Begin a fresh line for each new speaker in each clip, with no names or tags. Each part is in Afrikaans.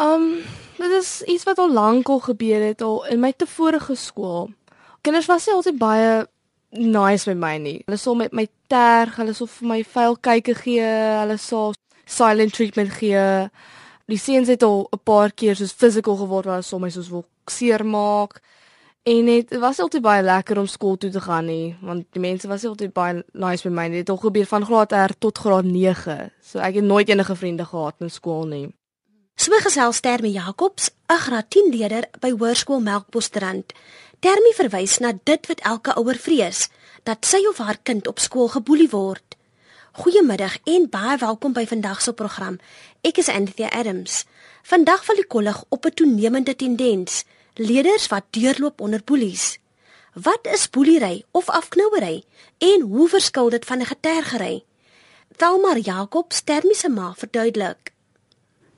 Um, dit is iets wat al lank al gebeur het al in my tevorige skool. Kinders was nie altyd baie nice met my nie. Hulle sou met my terg, hulle sou vir my vuil kykie gee, hulle sou silent treatment gee. Die seuns het al 'n paar keer soos physical geword waar hulle soms soos wil seermaak. En dit was altyd baie lekker om skool toe te gaan nie, want die mense was altyd baie nice met my. Dit het al gebeur van graad R tot graad 9. So ek het nooit enige vriende gehad in skool nie.
So gesels Termie Jacobs, 'n graad 10 leerder by Hoërskool Melkbosstrand. Termie verwys na dit wat elke ouer vrees, dat sy of haar kind op skool geboelie word. Goeiemiddag en baie welkom by vandag se program. Ek is Anthea Adams. Vandag val die kollig op 'n toenemende tendens: leerders wat deurloop onder boelies. Wat is boelery of afknouery en hoe verskil dit van 'n getergery? Thelma Jacobs, Termie se ma, verduidelik.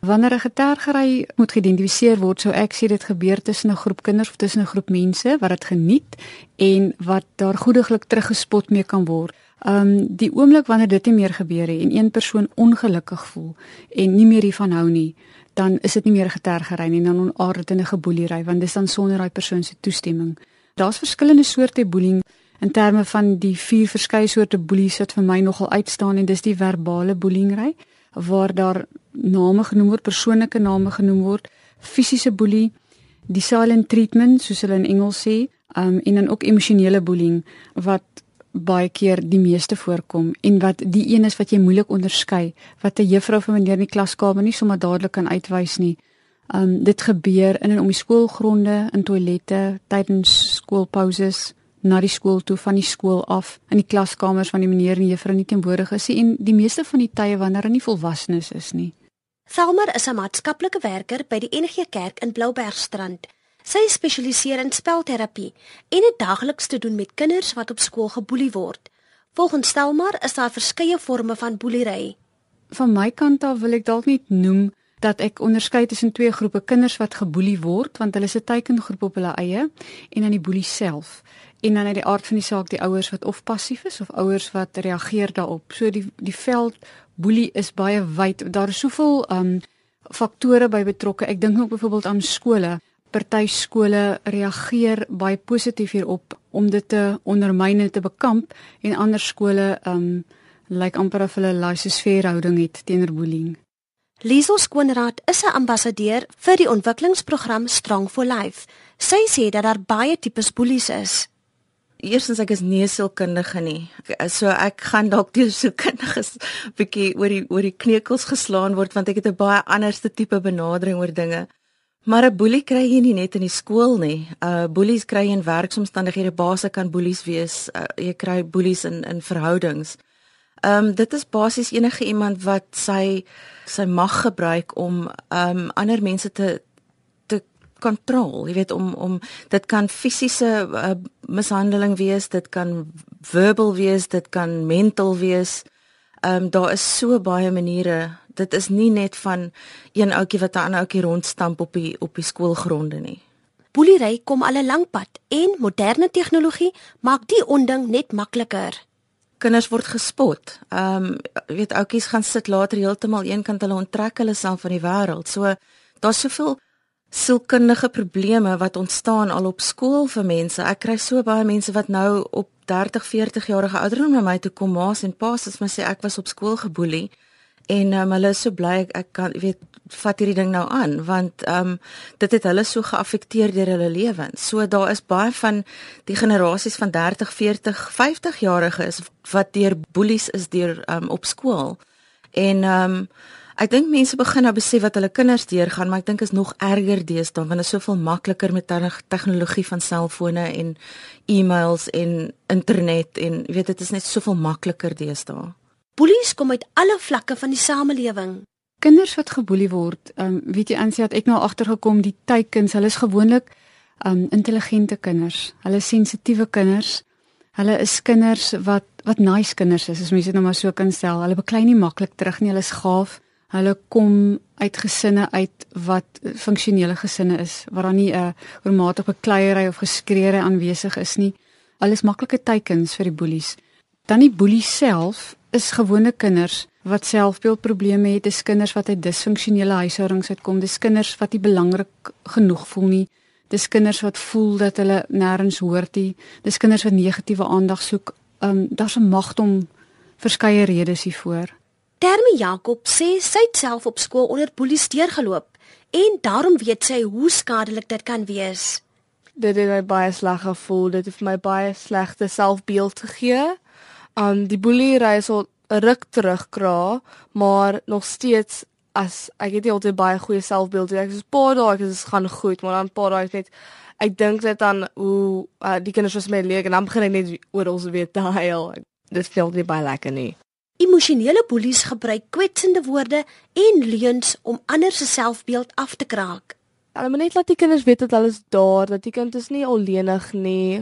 Wanneer 'n getergery moet geïdentifiseer word, sou ek sê dit gebeur tussen 'n groep kinders of tussen 'n groep mense wat dit geniet en wat daar goediglik teruggespot mee kan word. Um die oomblik wanneer dit nie meer gebeur nie en een persoon ongelukkig voel en nie meer hiervan hou nie, dan is dit nie meer getergery nie, dan onaard dit in 'n geboeliery want dit is dan sonder daai persoon se toestemming. Daar's verskillende soorte boeling in terme van die vier verskeie soorte boelies wat vir my nogal uitstaan en dis die verbale boelingry waar daar name genoem word, persoonlike name genoem word, fisiese boelie, die silent treatment soos hulle in Engels sê, um, en dan ook emosionele bullying wat baie keer die meeste voorkom en wat die een is wat jy moeilik onderskei, wat 'n juffrou vir meneer in die klaskamer nie sommer dadelik kan uitwys nie. Um dit gebeur in en om die skoolgronde, in toilette, tydens skoolpauses, na die skool toe van die skool af in die klaskamers van die meneer en juffrou nie teenwoordig is en die meeste van die tye wanneer hulle nie volwassenes is nie.
Thelmer is 'n maatskaplike werker by die NG Kerk in Bloubergstrand. Sy spesialiseer in spelterapie en het daagliks te doen met kinders wat op skool geboelie word. Volgens Thelmer is daar verskeie forme van boelery.
Van my kant af wil ek dalk net noem dat ek onderskei tussen twee groepe kinders wat geboelie word want hulle is 'n teikengroep op hulle eie en dan die boelie self en dan uit die aard van die saak die ouers wat of passief is of ouers wat reageer daarop. So die die veld boelie is baie wyd. Daar is soveel um faktore by betrokke. Ek dink ook byvoorbeeld aan skole. Party skole reageer baie positief hierop om dit te ondermyn en te bekamp en ander skole um lyk amper of hulle laissez-faire houding het teenoor bullying.
Liesel Skoonraad is 'n ambassadeur vir die ontwikkelingsprogram Strong for Life. Sy sê dat daar baie tipes boelies is.
Eerstens ek is nie sielkundige nie. So ek gaan dalk deur sielkundiges bietjie oor die oor die kneukels geslaan word want ek het 'n baie anderste tipe benadering oor dinge. Maar 'n boelie kry jy nie net in die skool nie. Uh boelies kry jy in werksomstandighede. Basies kan boelies wees. Uh, jy kry boelies in in verhoudings. Ehm um, dit is basies enige iemand wat sy sy mag gebruik om ehm um, ander mense te kontrol, jy weet om om dit kan fisiese uh, mishandeling wees, dit kan verbal wees, dit kan mental wees. Ehm um, daar is so baie maniere. Dit is nie net van een ouetjie wat 'n ander ouetjie rondstamp op die op die skoolgronde nie.
Boelery kom al 'n lank pad en moderne tegnologie maak die onding net makliker.
Kinders word gespot. Ehm um, weet ouetjies gaan sit later heeltemal eenkant hulle onttrek hulle self van die wêreld. So daar's soveel sielkundige probleme wat ontstaan al op skool vir mense. Ek kry so baie mense wat nou op 30, 40 jarige ouderdom na my toe kom, ma's en pa's, as my sê ek was op skool geboelie en um, hulle is so bly ek, ek kan weet vat hierdie ding nou aan want ehm um, dit het hulle so geaffekteer deur hulle lewens. So daar is baie van die generasies van 30, 40, 50 jariges wat deur boelies is deur ehm um, op skool. En ehm um, Ek dink mense begin nou besef wat hulle kinders deurgaan, maar ek dink is nog erger deesdae want dit is soveel makliker met tegnologie van selfone en e-mails en internet en jy weet dit is net soveel makliker deesdae.
Boelies kom uit alle vlakke van die samelewing.
Kinders wat geboelie word, ehm um, weet jy Ansie het ek nou agtergekom die teikens, hulle is gewoonlik ehm um, intelligente kinders. Hulle is sensitiewe kinders. Hulle is kinders wat wat nice kinders is, as mens dit nou maar so kan stel. Hulle beklei nie maklik terug nie, hulle is gaaf. Hulle kom uit gesinne uit wat funksionele gesinne is waar daar nie 'n oormatige kleierery of geskreeure aanwesig is nie. Alles maklike teikens vir die boelies. Dan die boelie self is gewone kinders wat selfbeeldprobleme het, dis kinders wat uit disfunksionele huishoudings uitkom, dis kinders wat nie belangrik genoeg voel nie. Dis kinders wat voel dat hulle nêrens hoort nie. Dis kinders wat negatiewe aandag soek. Um daar's 'n magt om verskeie redes hiervoor.
Termi Jakob sê sy het self op skool onder boelies deurgeloop en daarom weet sy hoe skadelik dit kan wees.
Dit het my baie sleg gevoel. Dit het my baie slegte selfbeeld gegee. Um die boelie ry so ruk terugkra, maar nog steeds as ek het nie altyd baie goeie selfbeeld nie. Ek is 'n paar dae ek is gaan goed, maar dan 'n paar dae net ek dink net aan hoe uh, die kinders was my leeg en dan begin ek net oor ons weer te huil. Dit voel nie baie lekker nie.
Emosionele boelies gebruik kwetsende woorde en leuns om ander se selfbeeld af te kraak.
Hulle moet net laat die kinders weet dat hulle is daar, dat die kind is nie alleenig nie.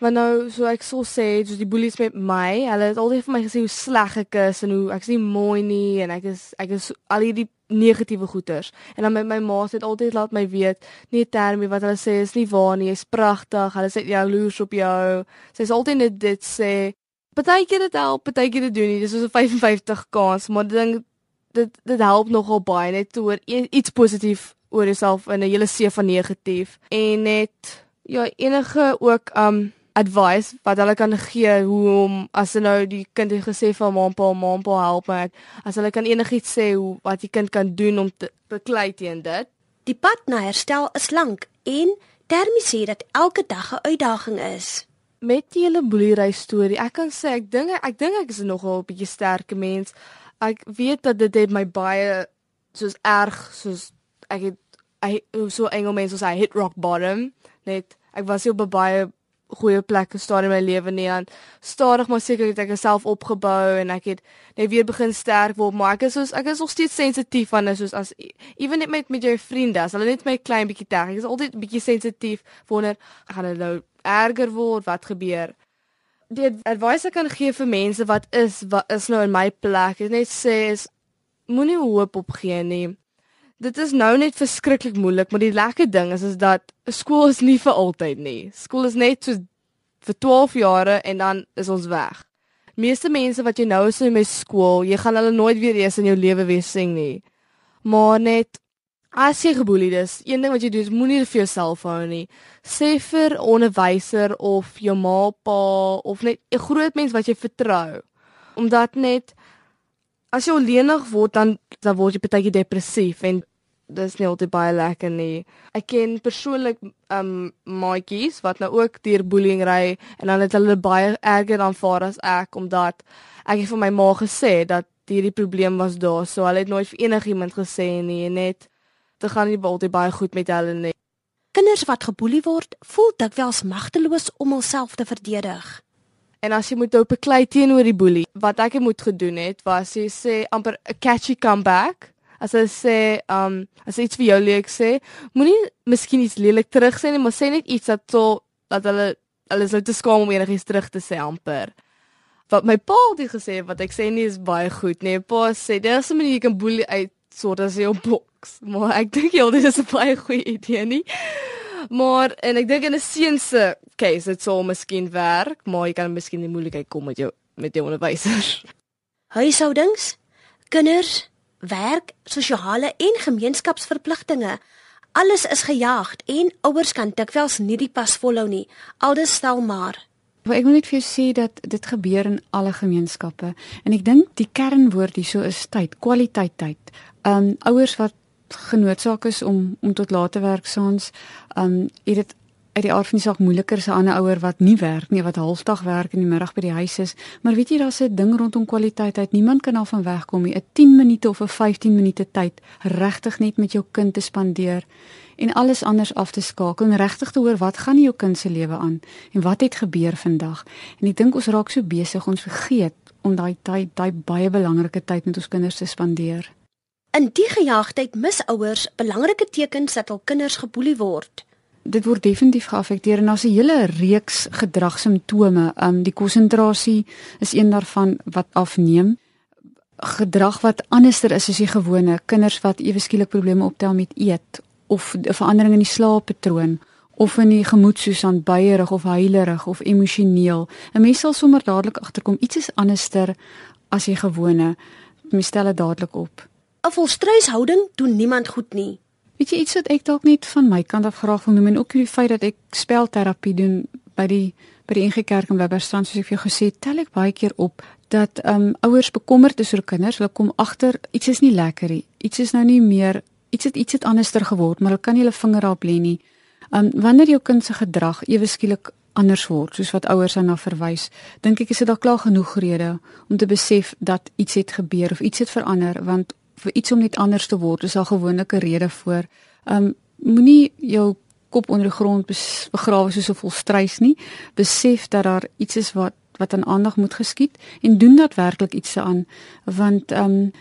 Maar nou, so ek sou sê, so die boelies met my, hulle het altyd vir my gesê hoe sleg ek is en hoe ek is nie mooi nie en ek is ek is al hierdie negatiewe goeters. En dan met my ma het altyd laat my weet, nie terme wat hulle sê is nie waar nie, jy's pragtig, hulle sê jaloers op jou. Sy's altyd net dit sê. Partykeer dit help, partykeer dit doen nie. Dis so 'n 55 kans, maar ding dit dit help nogal baie net oor iets positief oor jouself in 'n hele see van negatief. En net ja enige ook um advice wat hulle kan gee hoe om as hulle nou die kind het gesê van maampa maampa help my as hulle kan enigiets sê hoe wat die kind kan doen om te beklei teen dit.
Die pad na herstel is lank en termie sê dat elke dag 'n uitdaging is
met die hele boelery storie ek kan sê ek dink ek dink ek is nogal 'n bietjie sterke mens. Ek weet dat dit het my baie soos erg soos ek het I so Engelmense sê hit rock bottom. Net ek was hier op 'n baie goeie plek gestaan in my lewe nie aan stadig maar seker het ek myself opgebou en ek het net weer begin sterk word maar ek is soos ek is nog steeds sensitief aan soos as ewen net met met jou vriende as hulle net my klein bietjie tag ek is altyd bietjie sensitief wonder gaan dit nou erger word wat gebeur die advice ek kan gee vir mense wat is wat is nou in my plek is net sê is moenie hoop opgee nie Dit is nou net verskriklik moeilik, maar die lekker ding is is dat skool is nie vir altyd nie. Skool is net so vir 12 jare en dan is ons weg. Meeste mense wat jy nou is in my skool, jy gaan hulle nooit weer eens in jou lewe weer sien nie. Maar net as jy geboelie is, een ding wat jy doen is moenie vir jouself hou nie. Sê vir 'n onderwyser of jou ma, pa of net 'n groot mens wat jy vertrou. Omdat net as jy alleenig word dan dan word jy baie depressief en dis nie altyd baie lekker nie. Ek ken persoonlik um maatjies wat nou ook deur bullying ry en dan het hulle baie erger aanvaar as ek omdat ek het vir my ma gesê dat hierdie probleem was daar. So hulle het nooit vir enigiemand gesê nie en net dit gaan nie altyd baie goed met hulle nie.
Kinders wat geboelie word, voel dikwels magteloos om hulself te verdedig.
En as jy moet op 'n klei teenoor die boelie, wat ek het moet gedoen het, was jy sê amper 'n catchy comeback as hy sê, um as iets vir jou lelik sê, moenie miskien iets lelik terug sê nie, maar sê net iets dat so dat hulle hulle sou te skaam om enigiets terug te sê amper. Wat my pa het gesê wat ek sê nie is baie goed nie. Pa sê dis 'n manier jy kan boelie uit soort as jou boks. Maar ek dink jy dit is 'n baie goeie idee nie. Maar en ek dink in 'n seun se case dit sou miskien werk, maar jy kan miskien die moeilikheid kom met jou met jou onderwyser.
Huishoudings, kinders, werk, sosiale en gemeenskapsverpligtinge. Alles is gejaag en ouers kan dikwels nie die pas volhou nie. Aldus stel maar.
Maar ek wil net vir jou sê dat dit gebeur in alle gemeenskappe en ek dink die kernwoord hierso is tyd, kwaliteit tyd. Um ouers wat genoodsaak is om om tot late werk saans, um het dit uit die aard van die saak moeiliker 'n ander ouer wat nie werk nie, wat halfdag werk in die middag by die huis is. Maar weet jy daar's 'n ding rondom kwaliteit uit. Niemand kan daarvan wegkom nie. 'n 10 minute of 'n 15 minute tyd regtig net met jou kind te spandeer en alles anders af te skakel en regtig te hoor wat gaan in jou kind se lewe aan en wat het gebeur vandag. En ek dink ons raak so besig ons vergeet om daai tyd daai baie belangrike tyd met ons kinders te spandeer.
In die gejaagdheid mis ouers belangrike tekens dat hul kinders geboelie word
dit word definitief geaffekteer en daar's 'n hele reeks gedragssimptome. Um die konsentrasie is een daarvan wat afneem. Gedrag wat anderster is as die gewone kinders wat ewe skielik probleme optel met eet of 'n verandering in die slaappatroon of in die gemoedstoestand buierig of huilerig of emosioneel. 'n Mens sal sommer dadelik agterkom iets is anderster as die gewone mens stel dit dadelik op.
'n Volstruishouding doen niemand goed nie.
Weet jy iets wat ek dalk net van my kant af graag wil noem en ook die feit dat ek spelterapie doen by die by die NG Kerk in Webberstrand soos ek vir jou gesê het, tel ek baie keer op dat ehm um, ouers bekommerd is oor kinders. Hulle kom agter iets is nie lekker nie. Iets is nou nie meer iets het iets het anderster geword, maar hulle kan nie hulle vinger op lê nie. Ehm um, wanneer jou kind se gedrag ewe skielik anders word, soos wat ouers daarna verwys, dink ek is dit al klaar genoeg rede om te besef dat iets het gebeur of iets het verander, want vir iets om net anders te word, is al gewoonlik 'n rede voor. Um, moenie jou kop onder die grond begrawe soos 'n volstruis nie. Besef dat daar iets is wat wat aan aandag moet geskied en doen dat werklik iets aan want um,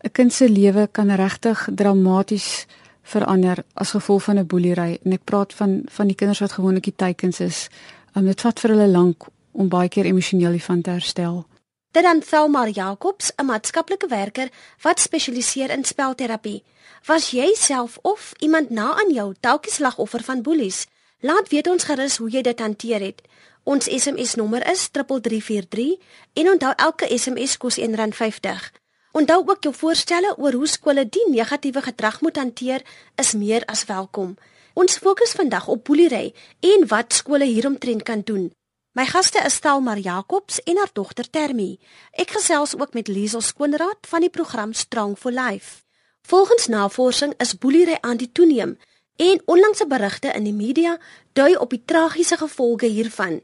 'n kind se lewe kan regtig dramaties verander as gevolg van 'n boelery en ek praat van van die kinders wat gewoonlik die teikens is. Um, dit vat vir hulle lank om baie keer emosioneel hiervan te herstel.
Dit dan Thelma Jacobs, 'n maatskaplike werker wat spesialiseer in spelterapie. Was jy self of iemand na aan jou dalk die slagoffer van boelies? Laat weet ons gerus hoe jy dit hanteer het. Ons SMS nommer is 3343 en onthou elke SMS kos R1.50. Onthou ook jou voorstelle oor hoe skole die negatiewe gedrag moet hanteer is meer as welkom. Ons fokus vandag op boelery en wat skole hieromtrent kan doen. My gaste is Stelmar Jacobs en haar dogter Termi. Ek gesels ook met Liesel Skoonraad van die program Strong for Life. Volgens navorsing is boelery aan die toeneem en onlangse berigte in die media dui op die tragiese gevolge hiervan.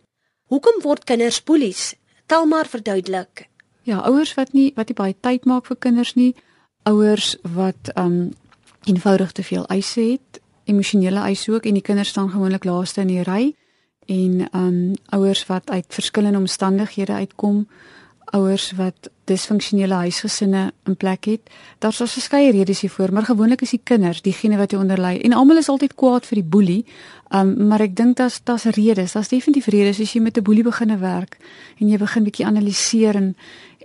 Hoekom word kinders boelies? Telmar verduidelik.
Ja, ouers wat nie wat nie baie tyd maak vir kinders nie, ouers wat um eenvoudig te veel eise het, emosionele eise ook en die kinders staan gewoonlik laaste in die ry en um ouers wat uit verskillende omstandighede uitkom, ouers wat disfunksionele huisgesinne in plek het. Daar's so verskeie redes hiervoor, maar gewoonlik is die kinders diegene wat hier onderlei en almal is altyd kwaad vir die boelie. Um maar ek dink daar's daar's redes, daar's definitief redes as jy met 'n boelie begine werk en jy begin bietjie analiseer en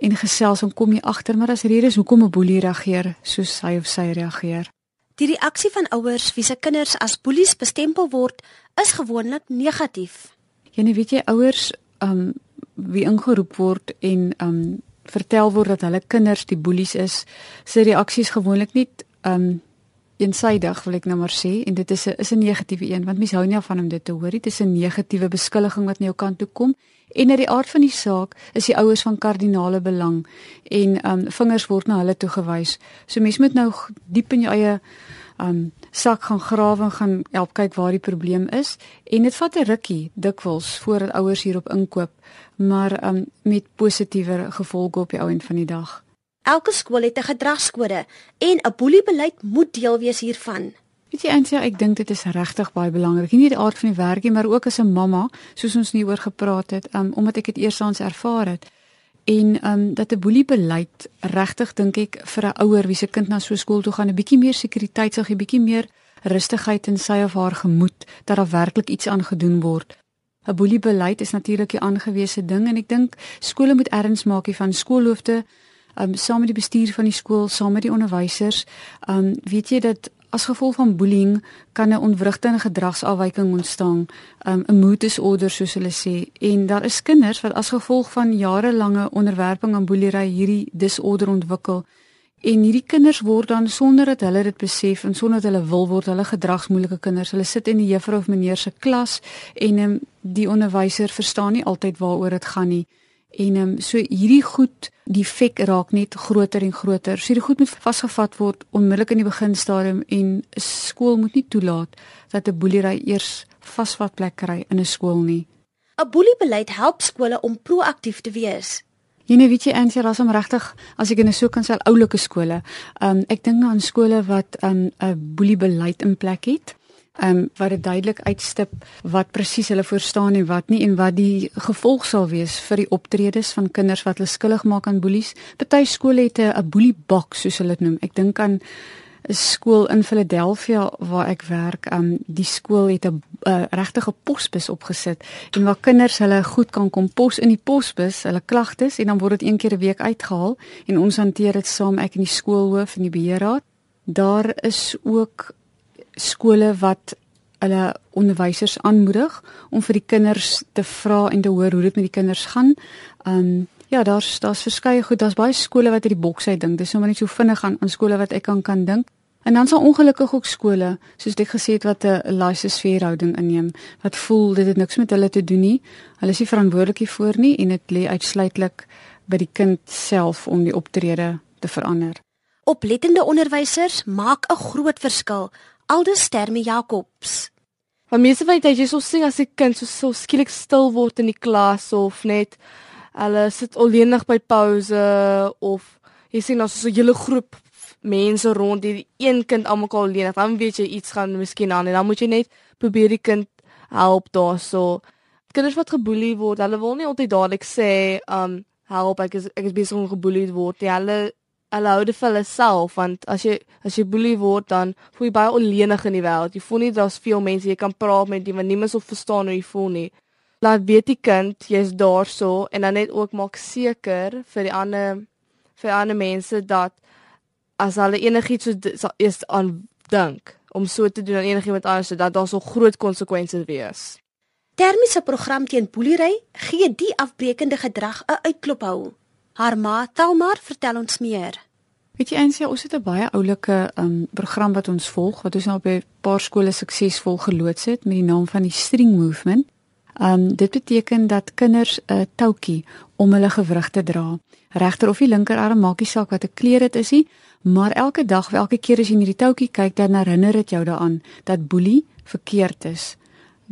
en gesels en kom jy agter maar daar's redes hoekom 'n boelie reageer soos hy of sy reageer.
Die reaksie van ouers wie se kinders as boelies bestempel word, is gewoonlik negatief.
Jy weet jy ouers um wie ingeroep word en um vertel word dat hulle kinders die boelies is, se reaksies gewoonlik nie um eensydig wil ek nou maar sê en dit is 'n is 'n negatiewe een want mense hou nie van om dit te hoor nie. Dit is 'n negatiewe beskuldiging wat na jou kant toe kom en uit die aard van die saak is die ouers van kardinale belang en um vingers word na hulle toe gewys. So mense moet nou diep in jou eie um sak gaan grawe en gaan help kyk waar die probleem is en dit vat 'n rukkie dikwels voordat ouers hierop inkoop maar um, met positiewer gevolge op die ou end van die dag.
Elke skool het 'n gedragskode en 'n boeliebeleid moet deel wees hiervan.
Weet jy eintlik ek dink dit is regtig baie belangrik. Nie die aard van die werkie, maar ook as 'n mamma, soos ons nie oor gepraat het, um, omdat ek dit eersaans ervaar het. En um dat 'n boeliebeleid regtig dink ek vir 'n ouer wie se kind na so skool toe gaan, 'n bietjie meer sekuriteit sal gee, bietjie meer rustigheid in sy of haar gemoed dat daar werklik iets aan gedoen word. 'n Boeliebeleid is natuurlik 'n aangewese ding en ek dink skole moet erns maak hiervan skoolhoofde um saam met die bestuur van die skool, saam met die onderwysers. Um weet jy dat as gevolg van bullying kan 'n ontwrigting gedragsafwyking ontstaan, um 'n mood disorder soos hulle sê. En daar is kinders wat as gevolg van jarelange onderwerping aan boelery hierdie disorder ontwikkel. En hierdie kinders word dan sonder dat hulle dit besef en sonder dat hulle wil word hulle gedragsmoeilike kinders. Hulle sit in die juffrou of meneer se klas en um, die onderwyser verstaan nie altyd waaroor dit gaan nie. En ehm um, so hierdie goed, die fek raak net groter en groter. So hierdie goed moet vasgevat word onmiddellik in die beginstadium en skool moet nie toelaat dat 'n boelery eers vasvat plek kry in 'n skool nie.
'n Boeliebeleid help skole om proaktief te wees.
Jy nou weet jy Ansie, daar's om regtig as ek in 'n so kan sê oulike skole. Um, ek dink nou aan skole wat ehm, 'n um, boeliebeleid in plek het ehm um, wat dit duidelik uitstip wat presies hulle verstaan en wat nie en wat die gevolg sal wees vir die optredes van kinders wat hulle skuldig maak aan boelies. Party skole het 'n boelie box soos hulle dit noem. Ek dink aan 'n skool in Philadelphia waar ek werk. Um, die skool het 'n uh, regtige posbus opgesit en waar kinders hulle goed kan kom pos in die posbus, hulle klagtes en dan word dit een keer 'n week uitgehaal en ons hanteer dit saam ek en die skoolhoof en die beheerraad. Daar is ook skole wat hulle onderwysers aanmoedig om vir die kinders te vra en te hoor hoe dit met die kinders gaan. Um Ja, daar's daar's verskeie goed. Daar's baie skole wat uit die boks uit dink. Dis nou maar net so vinnig aan aan skole wat ek kan kan dink. En dan daar ongelukkig ook skole, soos ek gesê het wat 'n laissez-faire houding inneem, wat voel dit het niks met hulle te doen nie. Hulle is nie verantwoordelik hiervoor nie en dit lê uitsluitlik by die kind self om die optrede te verander.
Oplettende onderwysers maak 'n groot verskil. Aldus Terme Jacobs.
Maar mense weet jy so sien as 'n kind so, so skielik stil word in die klas of net hulle sit alleenig by pouse of jy sien ons so 'n hele groep mense rond die een kind almekaar alleen dan weet jy iets gaan miskien aan en dan moet jy net probeer die kind help daarso. Kinders wat geboelie word hulle wil nie altyd dadelik sê um help ek is ek is besig om geboelie word die hulle hulle hou dit vir hulle self want as jy as jy boelie word dan voel jy baie alleenig in die wêreld jy voel nie daar's veel mense jy kan praat met die want niemand sal verstaan hoe jy voel nie laat weet die kind jy's daarso en dan net ook maak seker vir die ander vir ander mense dat as hulle enigiets so eers aan dink om so te doen aan enigiemand anders dat daar so groot konsekwensies wees.
Termiese program teen boelery gee die afbreekende gedrag 'n uitklop hou. Haar ma Talmar vertel ons meer.
Weet jy eintlik ons het 'n baie oulike um, program wat ons volg wat ons nou op 'n paar skole suksesvol geloods het met die naam van die String Movement. Um dit beteken dat kinders 'n toutjie om hulle gewrig te dra. Regter of die linkerarm maak nie saak wat 'n kleur dit is nie, maar elke dag, elke keer as jy in hierdie toutjie kyk, dan herinner dit jou daaraan dat boelie verkeerd is,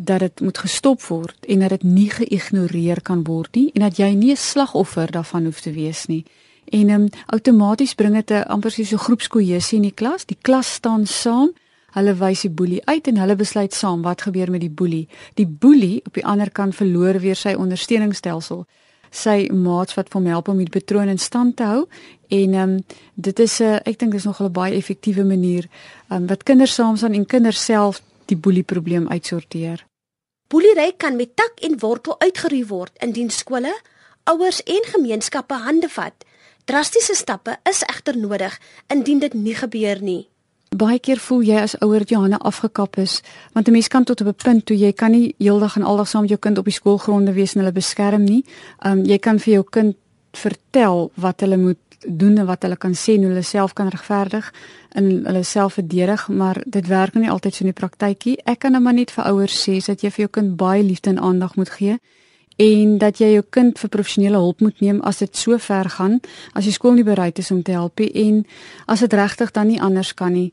dat dit moet gestop word en dat dit nie geïgnoreer kan word nie en dat jy nie 'n slagoffer daarvan hoef te wees nie. En um outomaties bring dit 'n amper so 'n groepskohesie in die klas. Die klas staan saam Hulle wys die boelie uit en hulle besluit saam wat gebeur met die boelie. Die boelie op die ander kant verloor weer sy ondersteuningsstelsel. Sy maats wat hom help om die patroon in stand te hou en ehm um, dit is 'n uh, ek dink dis nog 'n baie effektiewe manier um, wat kinders saam staan en kinders self die boelie probleem uitsorteer.
Boelery kan met tak en wortel uitgeroei word indien skole, ouers en gemeenskappe hande vat. Drastiese stappe is egter nodig indien dit nie gebeur nie.
Baie keer voel jy as ouer jou hande afgekap is, want 'n mens kan tot op 'n punt toe jy kan nie heeldag en aldag saam met jou kind op die skoolgronde wees en hulle beskerm nie. Um jy kan vir jou kind vertel wat hulle moet doen en wat hulle kan sê en hulle self kan regverdig en hulle self verdedig, maar dit werk nie altyd so in die praktykie. Ek kan net maar net vir ouers sê dat jy vir jou kind baie liefde en aandag moet gee en dat jy jou kind vir professionele hulp moet neem as dit so ver gaan as die skool nie bereid is om te help nie en as dit regtig dan nie anders kan nie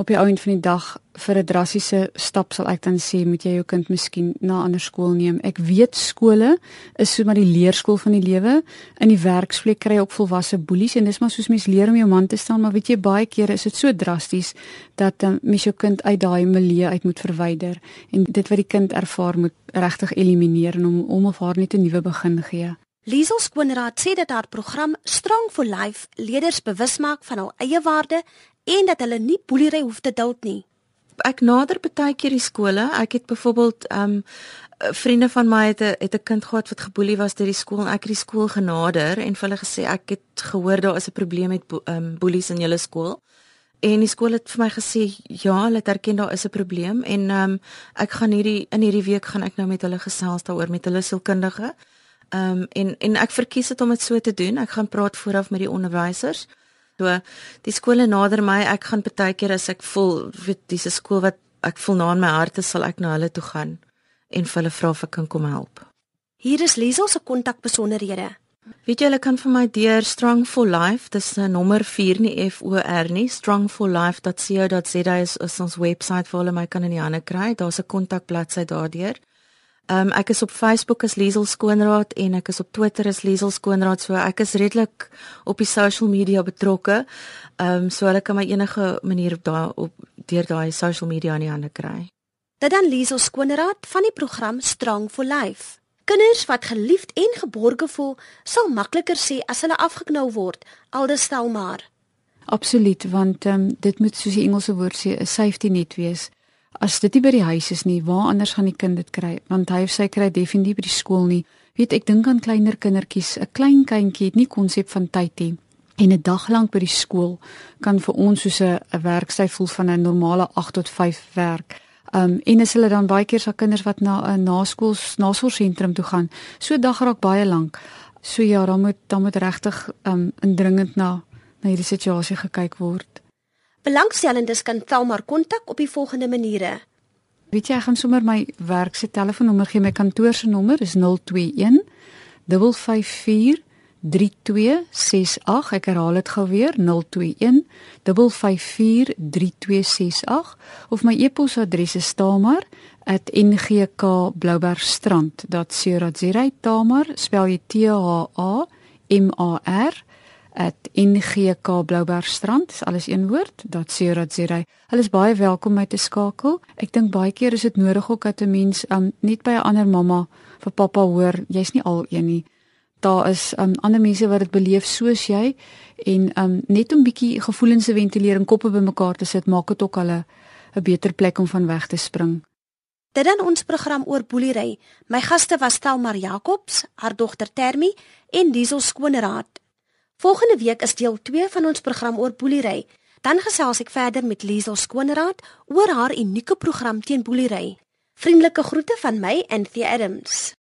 op die ouend van die dag vir 'n drastiese stap sal ek dan sê moet jy jou kind miskien na 'n ander skool neem. Ek weet skole is so maar die leerskool van die lewe. In die werksplek kry jy ook volwasse boelies en dis maar soos mens leer om jou man te staan, maar weet jy baie kere is dit so drasties dat um, mens jou kind uit daai milieu uit moet verwyder en dit wat die kind ervaar moet regtig elimineer en hom om of haar net 'n nuwe begin gee.
Liesel Skoonraad sê dat haar program Strong for Life leerders bewus maak van hul eie waarde en dat hulle nie boelery hoef te duld nie.
Ek nader baie keer die skole. Ek het byvoorbeeld ehm um, vriende van my het 'n het 'n kind gehad wat geboelie was deur die skool en ek het die skool genader en vir hulle gesê ek het gehoor daar is 'n probleem met ehm um, boelies in julle skool. En die skool het vir my gesê ja, hulle erken daar is 'n probleem en ehm um, ek gaan hierdie in hierdie week gaan ek nou met hulle gesels daaroor met hulle sielkundige. Ehm um, en en ek verkies dit om dit so te doen. Ek gaan praat vooraf met die onderwysers. So die skole nader my, ek gaan baie keer as ek voel weet dis 'n skool wat ek voel na in my hart is, sal ek na hulle toe gaan en vir hulle vra of ek kan kom help.
Hier is Liesel se kontakbesonderhede.
Weet jy hulle kan vir my deur Strong for Life, dis 'n nommer 4 nie F O R nie, strongforlife.co.za is, is ons webwerf vir hulle my kan in die hande kry. Daar's 'n kontakbladsy daardeur. Ehm um, ek is op Facebook as Liesel Skoonraad en ek is op Twitter as Liesel Skoonraad. So ek is redelik op die social media betrokke. Ehm um, so hulle kan my enige manier op daai op deur daai social media aan die hande kry.
Dit dan Liesel Skoonraad van die program Strong for Life. Kinders wat geliefd en geborge voel, sal makliker sê as hulle afgeknou word, aldus stel maar.
Absoluut, want ehm um, dit moet soos die Engelse woord sê, 'n safety net wees. As dit nie by die huis is nie, waar anders gaan die kind dit kry? Want hy of sy kry definitief by die skool nie. Weet ek dink aan kleiner kindertjies, 'n klein kindjie het nie konsep van tyd nie. En 'n dag lank by die skool kan vir ons soos 'n werksyf voel van 'n normale 8 tot 5 werk. Um en as hulle dan baie keer sa kinders wat na 'n naskools nasorgsentrum toe gaan, so dag raak baie lank. So ja, dan moet dan moet regtig um indringend na na hierdie situasie gekyk word.
Belangstellendes kan Thelma kontak op die volgende maniere.
Weet jy, ek gaan sommer my werk se telefoonnommer gee. My kantoor se nommer is 021 554 3268 ek herhaal dit gou weer 021 554 3268 of my e-posadres is tamar@ngkbloubergstrand.co.za tamar spel jy T H A M A R @ngkbloubergstrand dis alles een woord .co.za hulle is baie welkom my te skakel ek dink baie keer is dit nodig ook dat 'n mens um, net by 'n ander mamma vir pappa hoor jy's nie al een nie daar is um, ander mense wat dit beleef soos jy en um, net om bietjie gevoelens te ventileer en koppe bymekaar te sit maak dit ook al 'n beter plek om van weg te spring.
Dit dan ons program oor boelery. My gaste was Stelmar Jacobs, haar dogter Termi en Diesel Skoonraad. Volgende week is deel 2 van ons program oor boelery. Dan gesels ek verder met Liesel Skoonraad oor haar unieke program teen boelery. Vriendelike groete van my en Thea Adams.